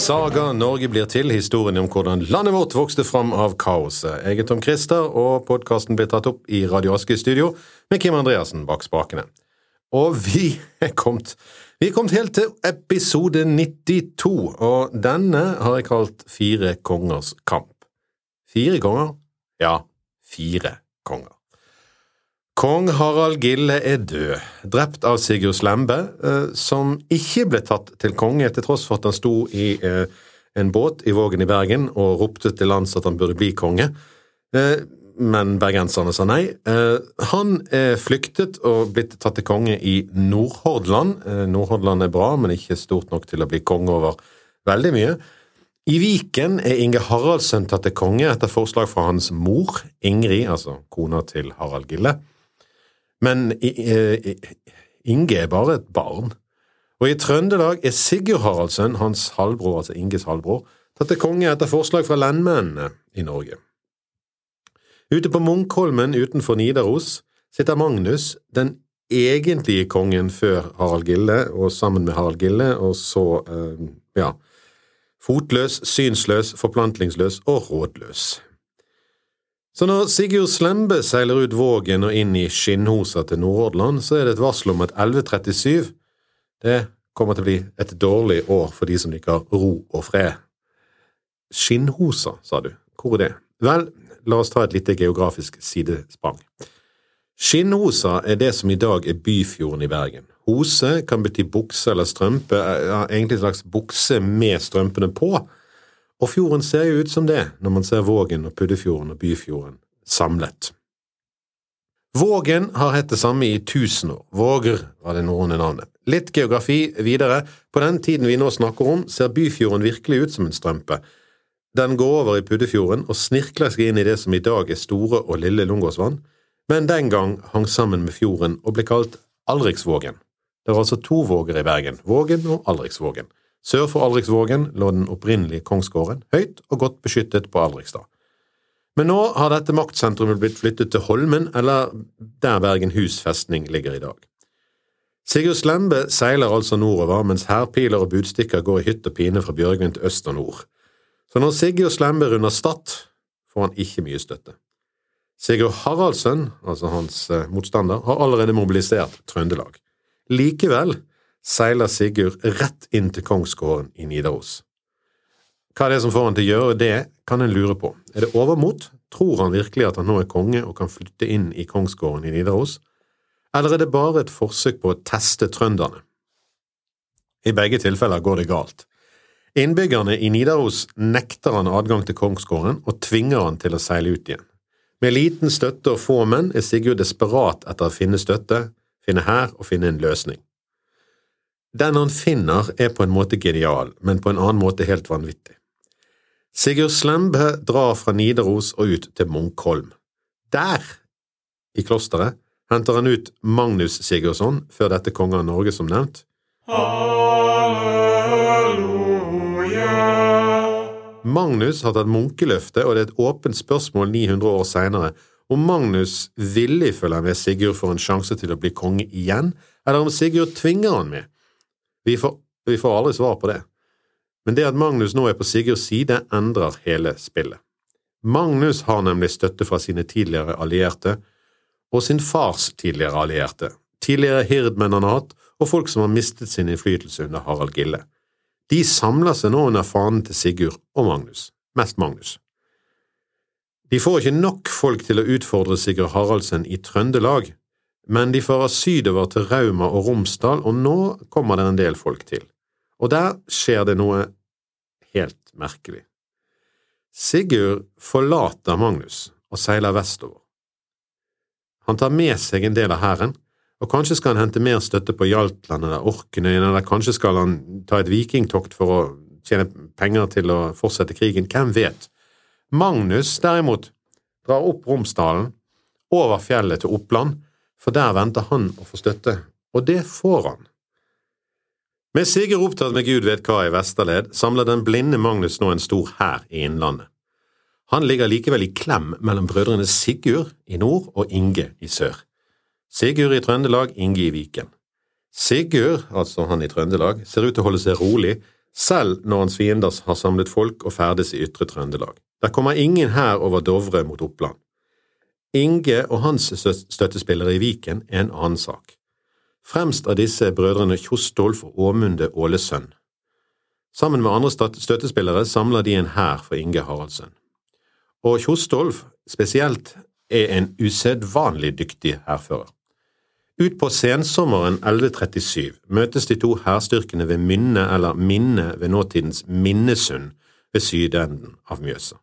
saga Norge blir til, historien om hvordan landet vårt vokste fram av kaoset. Jeg er Tom Christer, og podkasten blir tatt opp i Radio Aske studio med Kim Andreassen bak spakene. Og vi er kommet vi er kommet helt til episode 92, og denne har jeg kalt Fire kongers kamp. Fire konger? Ja, fire konger. Kong Harald Gille er død, drept av Sigurd Slembe, eh, som ikke ble tatt til konge til tross for at han sto i eh, en båt i Vågen i Bergen og ropte til lands at han burde bli konge. Eh, men bergenserne sa nei. Han er flyktet og blitt tatt til konge i Nordhordland. Nordhordland er bra, men ikke stort nok til å bli konge over veldig mye. I Viken er Inge Haraldsen tatt til konge etter forslag fra hans mor, Ingrid, altså kona til Harald Gille. Men Inge er bare et barn. Og i Trøndelag er Sigurd Haraldsen, hans halvbror, altså Inges halvbror, tatt til konge etter forslag fra lendmennene i Norge. Ute på Munkholmen utenfor Nidaros sitter Magnus, den egentlige kongen før Harald Gille, og sammen med Harald Gille, og så, eh, ja, fotløs, synsløs, forplantlingsløs og rådløs. Så når Sigurd Slembe seiler ut Vågen og inn i skinnhosa til Nordhordland, så er det et varsel om at 1137 det kommer til å bli et dårlig år for de som liker ro og fred. Skinnhosa, sa du. Hvor er det? Vel, la oss ta et lite geografisk sidesprang. Skinnhosa er det som i dag er Byfjorden i Bergen. Hose kan bety bukse eller strømpe, ja, egentlig en slags bukse med strømpene på og fjorden ser jo ut som det når man ser Vågen og Puddefjorden og Byfjorden samlet. Vågen har hett det samme i tusen år, Våger var det norrøne navnet. Litt geografi videre, på den tiden vi nå snakker om, ser Byfjorden virkelig ut som en strømpe. Den går over i Puddefjorden og snirkler seg inn i det som i dag er Store og Lille Lungåsvann, men den gang hang sammen med fjorden og ble kalt Alriksvågen. Det var altså to våger i Bergen, Vågen og Alriksvågen. Sør for Aldriksvågen lå den opprinnelige kongsgården, høyt og godt beskyttet på Alrikstad. Men nå har dette maktsentrumet blitt flyttet til Holmen, eller der Bergenhus festning ligger i dag. Sigurd Slembe seiler altså nordover, mens hærpiler og budstikker går i hytt og pine fra Bjørgvin til øst og nord. Så når Sigurd Slembe runder Stad, får han ikke mye støtte. Sigurd Haraldsen, altså hans eh, motstander, har allerede mobilisert Trøndelag. Likevel seiler Sigurd rett inn til kongsgården i Nidaros. Hva er det som får han til å gjøre det, kan en lure på. Er det overmot? Tror han virkelig at han nå er konge og kan flytte inn i kongsgården i Nidaros? Eller er det bare et forsøk på å teste trønderne? I begge tilfeller går det galt. Innbyggerne i Nidaros nekter han adgang til kongsgården og tvinger han til å seile ut igjen. Med liten støtte og få menn er Sigurd desperat etter å finne støtte, finne hær og finne en løsning. Den han finner, er på en måte genial, men på en annen måte helt vanvittig. Sigurd Slembe drar fra Nidaros og ut til Munkholm. Der, i klosteret, henter han ut Magnus Sigurdsson, før dette konge av Norge, som nevnt. Halleluja. Magnus har tatt munkeløftet, og det er et åpent spørsmål 900 år seinere om Magnus villig følger med Sigurd for en sjanse til å bli konge igjen, eller om Sigurd tvinger han med. Vi får, vi får aldri svar på det. Men det at Magnus nå er på Sigurds side, endrer hele spillet. Magnus har nemlig støtte fra sine tidligere allierte og sin fars tidligere allierte, tidligere hirdmenn han har hatt, og folk som har mistet sin innflytelse under Harald Gille. De samler seg nå under fanen til Sigurd og Magnus, mest Magnus. De får ikke nok folk til å utfordre Sigurd Haraldsen i Trøndelag, men de fører sydover til Rauma og Romsdal, og nå kommer det en del folk til. Og der skjer det noe helt merkelig. Sigurd forlater Magnus og seiler vestover. Han tar med seg en del av hæren, og kanskje skal han hente mer støtte på Hjaltland eller Orknøyene, eller kanskje skal han ta et vikingtokt for å tjene penger til å fortsette krigen, hvem vet? Magnus, derimot, drar opp Romsdalen, over fjellet til Oppland, for der venter han å få støtte, og det får han. Med Sigurd opptatt med gud vet hva i Vesterled, samler den blinde Magnus nå en stor hær i Innlandet. Han ligger likevel i klem mellom brødrene Sigurd i nord og Inge i sør. Sigurd i Trøndelag, Inge i Viken. Sigurd, altså han i Trøndelag, ser ut til å holde seg rolig, selv når hans fiender har samlet folk og ferdes i ytre Trøndelag. Der kommer ingen hær over Dovre mot Oppland. Inge og hans støttespillere i Viken er en annen sak. Fremst av disse er brødrene Kjostolf og Åmunde Ålesønn. Sammen med andre støttespillere samler de en hær for Inge Haraldsen. Og Kjostolf spesielt er en usedvanlig dyktig hærfører. Utpå sensommeren 1137 møtes de to hærstyrkene ved Mynne eller Minne ved nåtidens Minnesund ved sydenden av Mjøsa.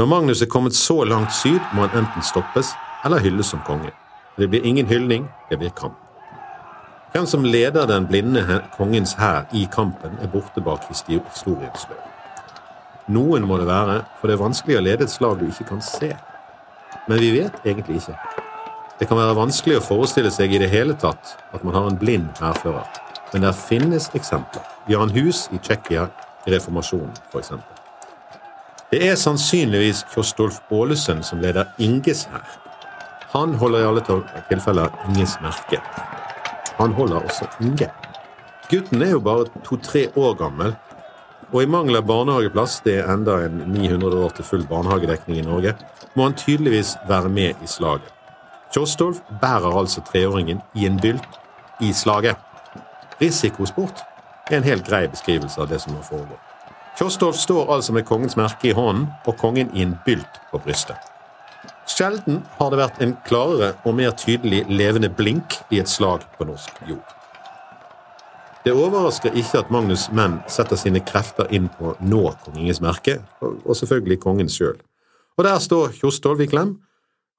Når Magnus er kommet så langt syd, må han enten stoppes eller hylles som konge. Det blir ingen hyldning, det blir kamp. Hvem som leder den blinde kongens hær i kampen, er borte bak historiens løp. Noen må det være, for det er vanskelig å lede et slag du ikke kan se. Men vi vet egentlig ikke. Det kan være vanskelig å forestille seg i det hele tatt at man har en blind hærfører, men der finnes eksempler. Jan Hus i Tsjekkia i reformasjonen, f.eks. Det er sannsynligvis Kjostolf Ålesund som leder Inges hær. Han holder i alle tilfeller Inges merke. Han holder også Inge. Gutten er jo bare to-tre år gammel, og i mangel av barnehageplass, det er enda en 900 år til full barnehagedekning i Norge, må han tydeligvis være med i slaget. Kjostolf bærer altså treåringen i en bylt i slaget. Risikosport er en helt grei beskrivelse av det som nå foregår. Kjostolf står altså med kongens merke i hånden og kongen i en bylt på brystet. Sjelden har det vært en klarere og mer tydelig levende blink i et slag på norsk jord. Det overrasker ikke at Magnus' menn setter sine krefter inn på å nå kongens merke, og selvfølgelig kongen sjøl. Og der står Kjostolv i klem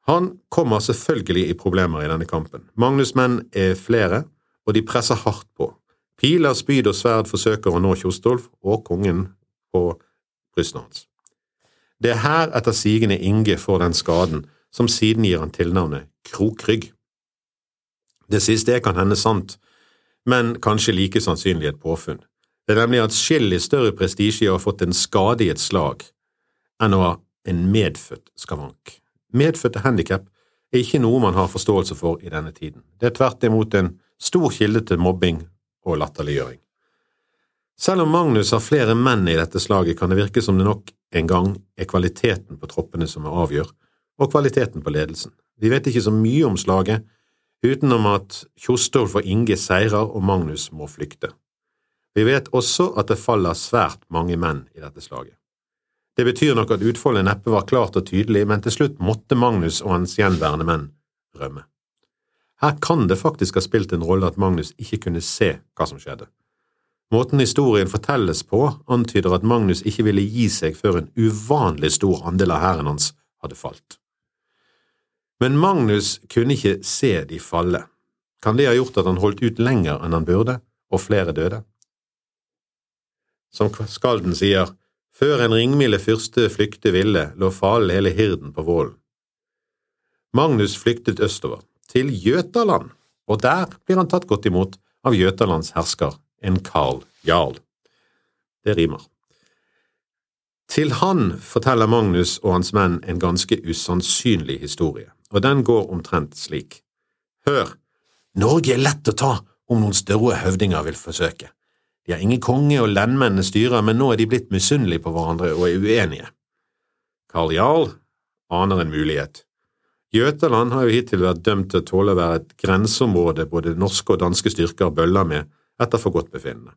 han kommer selvfølgelig i problemer i denne kampen. Magnus' menn er flere, og de presser hardt på. Piler, spyd og sverd forsøker å nå Kjostolf og kongen på brystet hans. Det er her etter sigende Inge får den skaden som siden gir han tilnavnet Krokrygg. Det siste er kan hende sant, men kanskje like sannsynlig et påfunn. Det er nemlig atskillig større prestisje å ha fått en skade i et slag enn å ha en medfødt skavank. Medfødte handikap er ikke noe man har forståelse for i denne tiden. Det er tvert imot en stor kilde til mobbing og latterliggjøring. Selv om Magnus har flere menn i dette slaget, kan det virke som det nok en gang er kvaliteten på troppene som er avgjør, og kvaliteten på ledelsen. Vi vet ikke så mye om slaget, utenom at Kjostolf og Inge seirer og Magnus må flykte. Vi vet også at det faller svært mange menn i dette slaget. Det betyr nok at utfoldet neppe var klart og tydelig, men til slutt måtte Magnus og hans gjenværende menn rømme. Her kan det faktisk ha spilt en rolle at Magnus ikke kunne se hva som skjedde. Måten historien fortelles på, antyder at Magnus ikke ville gi seg før en uvanlig stor andel av hæren hans hadde falt. Men Magnus kunne ikke se de falle. Kan det ha gjort at han holdt ut lenger enn han burde, og flere døde? Som Skalden sier, før en ringmilde fyrste flykte ville, lå falen hele hirden på Vålen. Magnus flyktet østover, til Jøtaland, og der blir han tatt godt imot av Jøtalands hersker, en Karl Jarl. Det rimer. Til han forteller Magnus og hans menn en ganske usannsynlig historie, og den går omtrent slik. Hør, Norge er lett å ta om noen større høvdinger vil forsøke. De har ingen konge, og lendmennene styrer, men nå er de blitt misunnelige på hverandre og er uenige. Karl Jarl aner en mulighet. Jøtaland har jo hittil vært dømt til å tåle å være et grenseområde både norske og danske styrker bøller med etter forgodtbefinnende.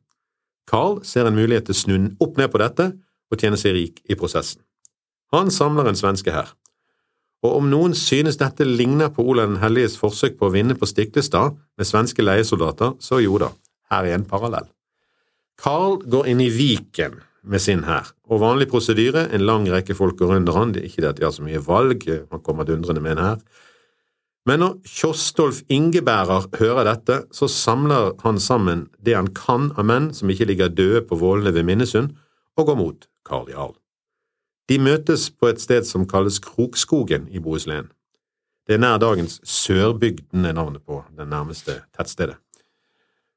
Karl ser en mulighet til å snu opp ned på dette og tjene seg rik i prosessen. Han samler en svenske hær. Og om noen synes dette ligner på Olav den helliges forsøk på å vinne på Stiklestad med svenske leiesoldater, så jo da, her er en parallell. Carl går inn i Viken med sin hær, og vanlig prosedyre, en lang rekke folk går under han, det er ikke det at de har så mye valg, han kommer dundrende med en hær. Men når Kjostolf Ingebærer hører dette, så samler han sammen det han kan av menn som ikke ligger døde på Vålene ved Minnesund, og går mot Karl Jarl. De møtes på et sted som kalles Krokskogen i Bohuslän. Det er nær dagens Sørbygden er navnet på det nærmeste tettstedet.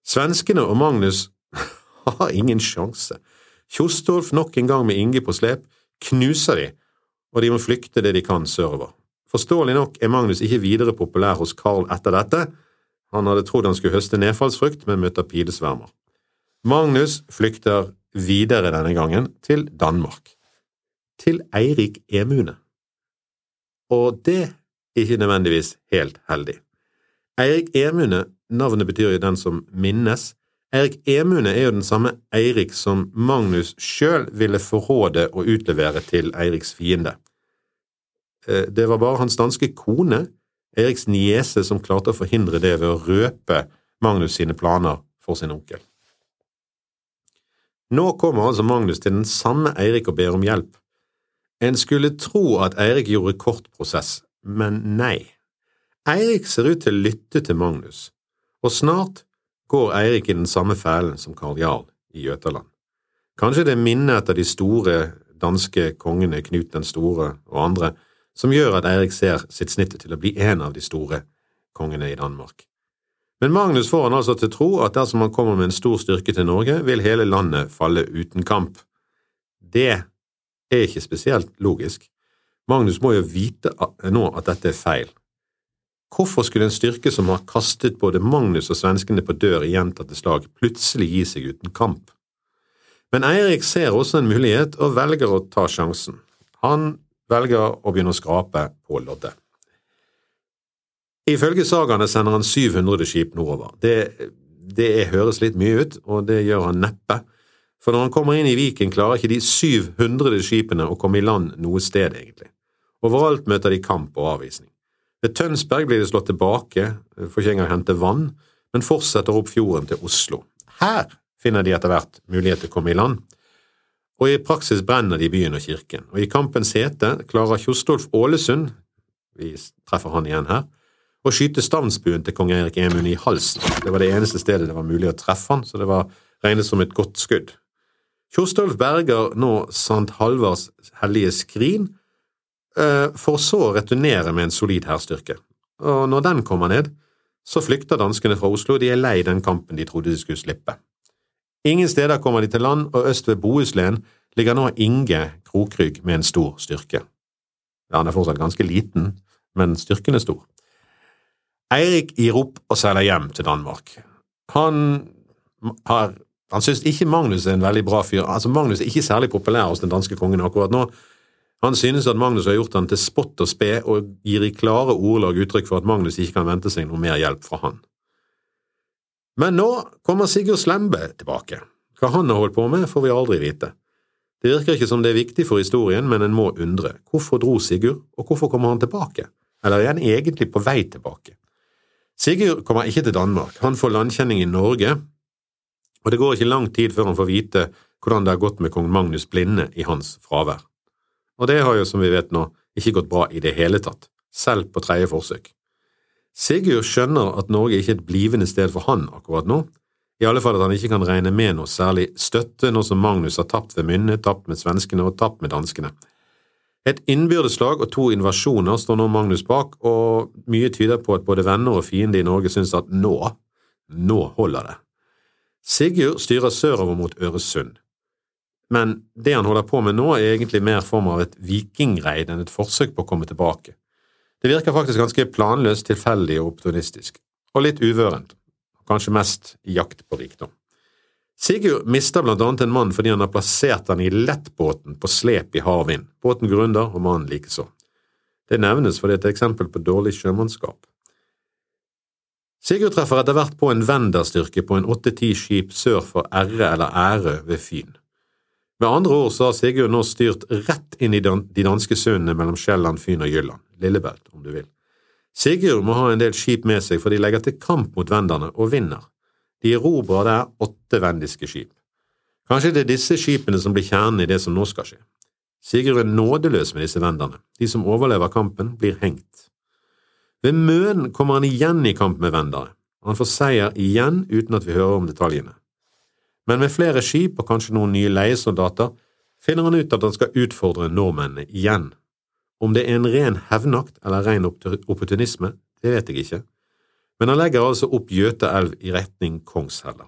Svenskene og Magnus har ingen sjanse. Kjostolf nok en gang med Inge på slep, knuser de, og de må flykte det de kan sørover. Forståelig nok er Magnus ikke videre populær hos Carl etter dette, han hadde trodd han skulle høste nedfallsfrukt, men møter pilesvermer. Magnus flykter videre denne gangen til Danmark, til Eirik Emune. Og det er ikke nødvendigvis helt heldig. Eirik Emune, navnet betyr jo den som minnes, Eirik Emune er jo den samme Eirik som Magnus sjøl ville forråde og utlevere til Eiriks fiende. Eh, det var bare hans danske kone, Eriks niese, som klarte å forhindre det ved å røpe Magnus sine planer for sin onkel. Nå kommer altså Magnus til den samme Eirik og ber om hjelp. En skulle tro at Eirik gjorde kort prosess, men nei. Eirik ser ut til å lytte til Magnus, og snart går Eirik i den samme fellen som Karl Jarl i Jøtaland. Kanskje det er minnet etter de store danske kongene Knut den store og andre som gjør at Eirik ser sitt snitt til å bli en av de store kongene i Danmark. Men Magnus får han altså til tro at dersom han kommer med en stor styrke til Norge, vil hele landet falle uten kamp. Det er ikke spesielt logisk. Magnus må jo vite nå at dette er feil, Hvorfor skulle en styrke som har kastet både Magnus og svenskene på dør i gjentatte slag, plutselig gi seg uten kamp? Men Eirik ser også en mulighet og velger å ta sjansen. Han velger å begynne å skrape på loddet. Ifølge sagaene sender han 700 skip nordover. Det, det høres litt mye ut, og det gjør han neppe, for når han kommer inn i Viken, klarer ikke de 700 skipene å komme i land noe sted, egentlig. Overalt møter de kamp og avvisning. Ved Tønsberg blir de slått tilbake, får ikke engang hente vann, men fortsetter opp fjorden til Oslo. Her finner de etter hvert mulighet til å komme i land, og i praksis brenner de byen og kirken. Og i kampens hete klarer Kjostolf Ålesund, vi treffer han igjen her, å skyte stavnsbuen til kong Erik Emund i halsen. Det var det eneste stedet det var mulig å treffe han, så det var regnet som et godt skudd. Kjostolf berger nå Sankt Halvards hellige skrin Eh, for så å returnere med en solid hærstyrke. Og når den kommer ned, så flykter danskene fra Oslo, de er lei den kampen de trodde de skulle slippe. Ingen steder kommer de til land, og øst ved Bohuslän ligger nå Inge Krokrygg med en stor styrke. Han er fortsatt ganske liten, men styrken er stor. Eirik gir opp og seiler hjem til Danmark. Han har han syns ikke Magnus er en veldig bra fyr. Altså, Magnus er ikke særlig populær hos den danske kongen akkurat nå, han synes at Magnus har gjort han til spott og spe, og gir i klare ordelag uttrykk for at Magnus ikke kan vente seg noe mer hjelp fra han. Men nå kommer Sigurd Slembe tilbake. Hva han har holdt på med, får vi aldri vite. Det virker ikke som det er viktig for historien, men en må undre. Hvorfor dro Sigurd, og hvorfor kommer han tilbake? Eller er han egentlig på vei tilbake? Sigurd kommer ikke til Danmark, han får landkjenning i Norge, og det går ikke lang tid før han får vite hvordan det har gått med kong Magnus Blinde i hans fravær og det har jo, som vi vet nå, ikke gått bra i det hele tatt, selv på tredje forsøk. Sigurd skjønner at Norge ikke er et blivende sted for han akkurat nå, i alle fall at han ikke kan regne med noe særlig støtte nå som Magnus har tapt ved Mynne, tapt med svenskene og tapt med danskene. Et innbyrdeslag og to invasjoner står nå Magnus bak, og mye tyder på at både venner og fiender i Norge synes at nå, nå holder det. Sigurd styrer sørover mot Øresund. Men det han holder på med nå, er egentlig mer form av et vikingreid enn et forsøk på å komme tilbake. Det virker faktisk ganske planløst, tilfeldig og opportunistisk, og litt uvørent, kanskje mest i jakt på rikdom. Sigurd mister blant annet en mann fordi han har plassert han i lettbåten på slep i hard vind. Båten grunder og mannen likeså. Det nevnes fordi det er et eksempel på dårlig sjømannskap. Sigurd treffer etter hvert på en venderstyrke på en åtte–ti skip sør for Erre eller Ærø ved Fyn. Med andre ord så har Sigurd nå styrt rett inn i de danske sundene mellom Sjælland, Fyn og Jylland, Lillebelt om du vil. Sigurd må ha en del skip med seg, for de legger til kamp mot venderne og vinner. De erobrer der åtte vendiske skip. Kanskje det er disse skipene som blir kjernen i det som nå skal skje. Sigurd er nådeløs med disse venderne. De som overlever kampen, blir hengt. Ved Møn kommer han igjen i kamp med vendere. Han får seier igjen uten at vi hører om detaljene men med flere skip og kanskje noen nye leiesoldater finner han ut at han skal utfordre nordmennene igjen. Om det er en ren hevnakt eller ren opportunisme, det vet jeg ikke, men han legger altså opp Gjøteelv i retning Kongshella.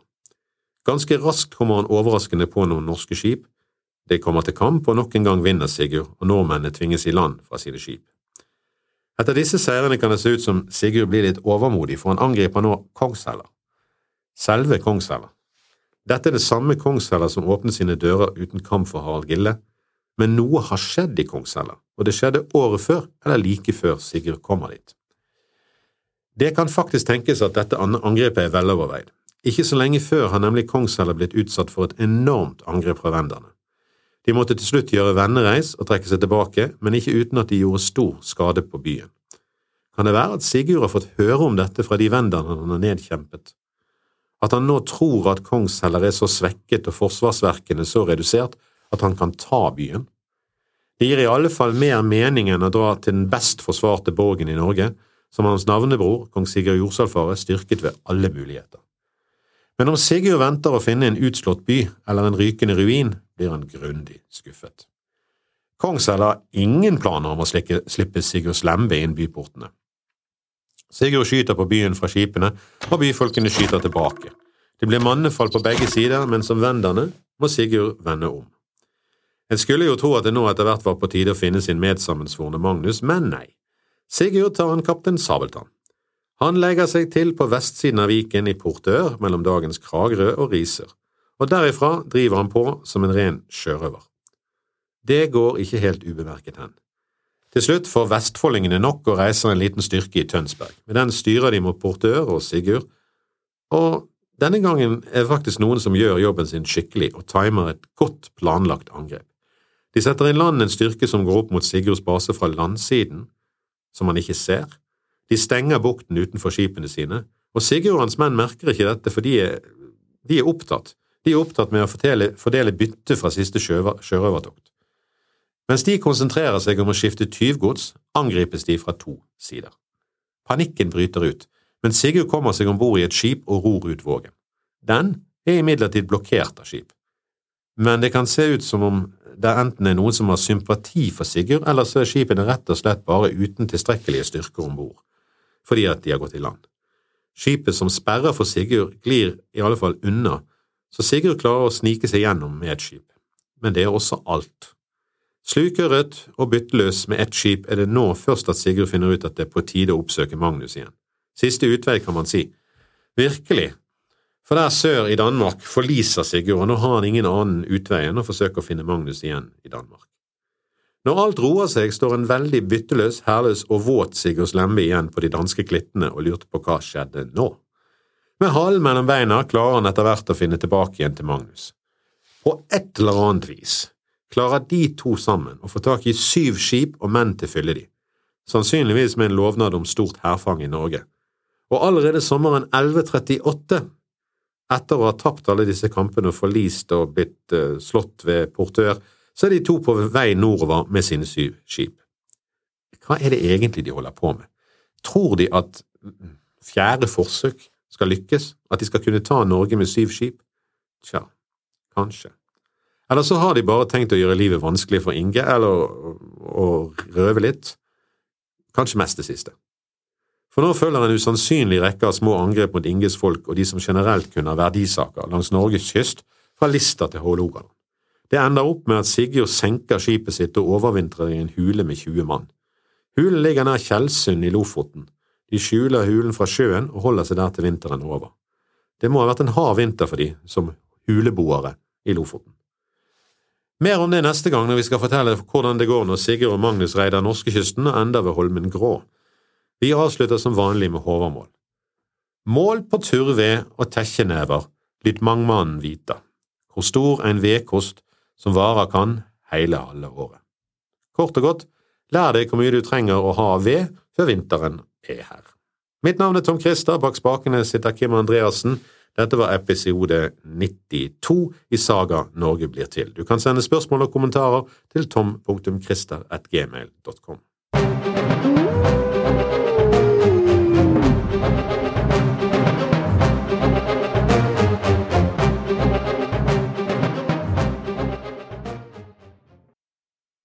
Ganske raskt kommer han overraskende på noen norske skip, de kommer til kamp, og nok en gang vinner Sigurd, og nordmennene tvinges i land fra sine skip. Etter disse seirene kan det se ut som Sigurd blir litt overmodig, for han angriper nå Kongshella. Selve Kongshella. Dette er det samme Kongsheller som åpnet sine dører uten kamp for Harald Gille, men noe har skjedd i Kongsheller, og det skjedde året før eller like før Sigurd kommer dit. Det kan faktisk tenkes at dette angrepet er veloverveid. Ikke så lenge før har nemlig Kongsheller blitt utsatt for et enormt angrep fra venderne. De måtte til slutt gjøre vennereis og trekke seg tilbake, men ikke uten at de gjorde stor skade på byen. Kan det være at Sigurd har fått høre om dette fra de venderne han har nedkjempet? At han nå tror at Kongsheller er så svekket og forsvarsverkene så redusert at han kan ta byen? Det gir i alle fall mer mening enn å dra til den best forsvarte borgen i Norge, som hans navnebror, kong Sigurd Jorsalfare, styrket ved alle muligheter. Men om Sigurd venter å finne en utslått by eller en rykende ruin, blir han grundig skuffet. Kongsheller har ingen planer om å slippe Sigurd Slembe inn byportene. Sigurd skyter på byen fra skipene, og byfolkene skyter tilbake. Det blir mannefall på begge sider, men som venderne må Sigurd vende om. En skulle jo tro at det nå etter hvert var på tide å finne sin medsammensvorne Magnus, men nei. Sigurd tar en kaptein Sabeltann. Han legger seg til på vestsiden av Viken i Portør mellom dagens Kragerø og Riser, og derifra driver han på som en ren sjørøver. Det går ikke helt ubemerket hen. Til slutt får vestfoldingene nok og reiser en liten styrke i Tønsberg. Med den styrer de mot Portør og Sigurd, og denne gangen er det faktisk noen som gjør jobben sin skikkelig og timer et godt planlagt angrep. De setter i land en styrke som går opp mot Sigurds base fra landsiden, som han ikke ser. De stenger bukten utenfor skipene sine, og Sigurd og hans menn merker ikke dette, for de er, de er opptatt. De er opptatt med å fordele, fordele bytte fra siste sjørøvertokt. Mens de konsentrerer seg om å skifte tyvgods, angripes de fra to sider. Panikken bryter ut, men Sigurd kommer seg om bord i et skip og ror ut vågen. Den er imidlertid blokkert av skip. Men det kan se ut som om det enten er noen som har sympati for Sigurd, eller så er skipene rett og slett bare uten tilstrekkelige styrker om bord, fordi at de har gått i land. Skipet som sperrer for Sigurd, glir i alle fall unna, så Sigurd klarer å snike seg gjennom med et skip. Men det er også alt. Slukøret og bytteløs med ett skip er det nå først at Sigurd finner ut at det er på tide å oppsøke Magnus igjen. Siste utvei, kan man si. Virkelig, for der sør i Danmark forliser Sigurd, og nå har han ingen annen utvei enn å forsøke å finne Magnus igjen i Danmark. Når alt roer seg, står en veldig bytteløs, herløs og våt Sigurds lemme igjen på de danske klittene og lurte på hva skjedde nå. Med halen mellom beina klarer han etter hvert å finne tilbake igjen til Magnus. På et eller annet vis klarer de to sammen å få tak i syv skip og menn til å fylle de, sannsynligvis med en lovnad om stort hærfang i Norge. Og allerede sommeren 1138, etter å ha tapt alle disse kampene og forlist og blitt uh, slått ved portør, så er de to på vei nordover med sine syv skip. Hva er det egentlig de holder på med? Tror de at fjerde forsøk skal lykkes, at de skal kunne ta Norge med syv skip? Tja, kanskje. Eller så har de bare tenkt å gjøre livet vanskelig for Inge, eller å, røve litt. Kanskje mest det siste. For nå følger en usannsynlig rekke av små angrep mot Inges folk og de som generelt kunne ha verdisaker langs Norges kyst, fra Lista til Hålogaland. Det ender opp med at Sigurd senker skipet sitt og overvintrer i en hule med 20 mann. Hulen ligger nær Tjeldsund i Lofoten. De skjuler hulen fra sjøen og holder seg der til vinteren over. Det må ha vært en hard vinter for de som huleboere i Lofoten. Mer om det neste gang når vi skal fortelle hvordan det går når Sigurd og Magnus reider norskekysten og ender ved Holmen Grå. Vi avslutter som vanlig med Håvamål. Mål på turve og tekkjenever lyt mangmannen vita, hvor stor en vedkost som varer kan heile halve året. Kort og godt, lær deg hvor mye du trenger å ha ved før vinteren er her. Mitt navn er Tom Christer, bak spakene sitter Kim Andreassen. Dette var episode 92 i Saga Norge blir til. Du kan sende spørsmål og kommentarer til tom.christer.gmail.com.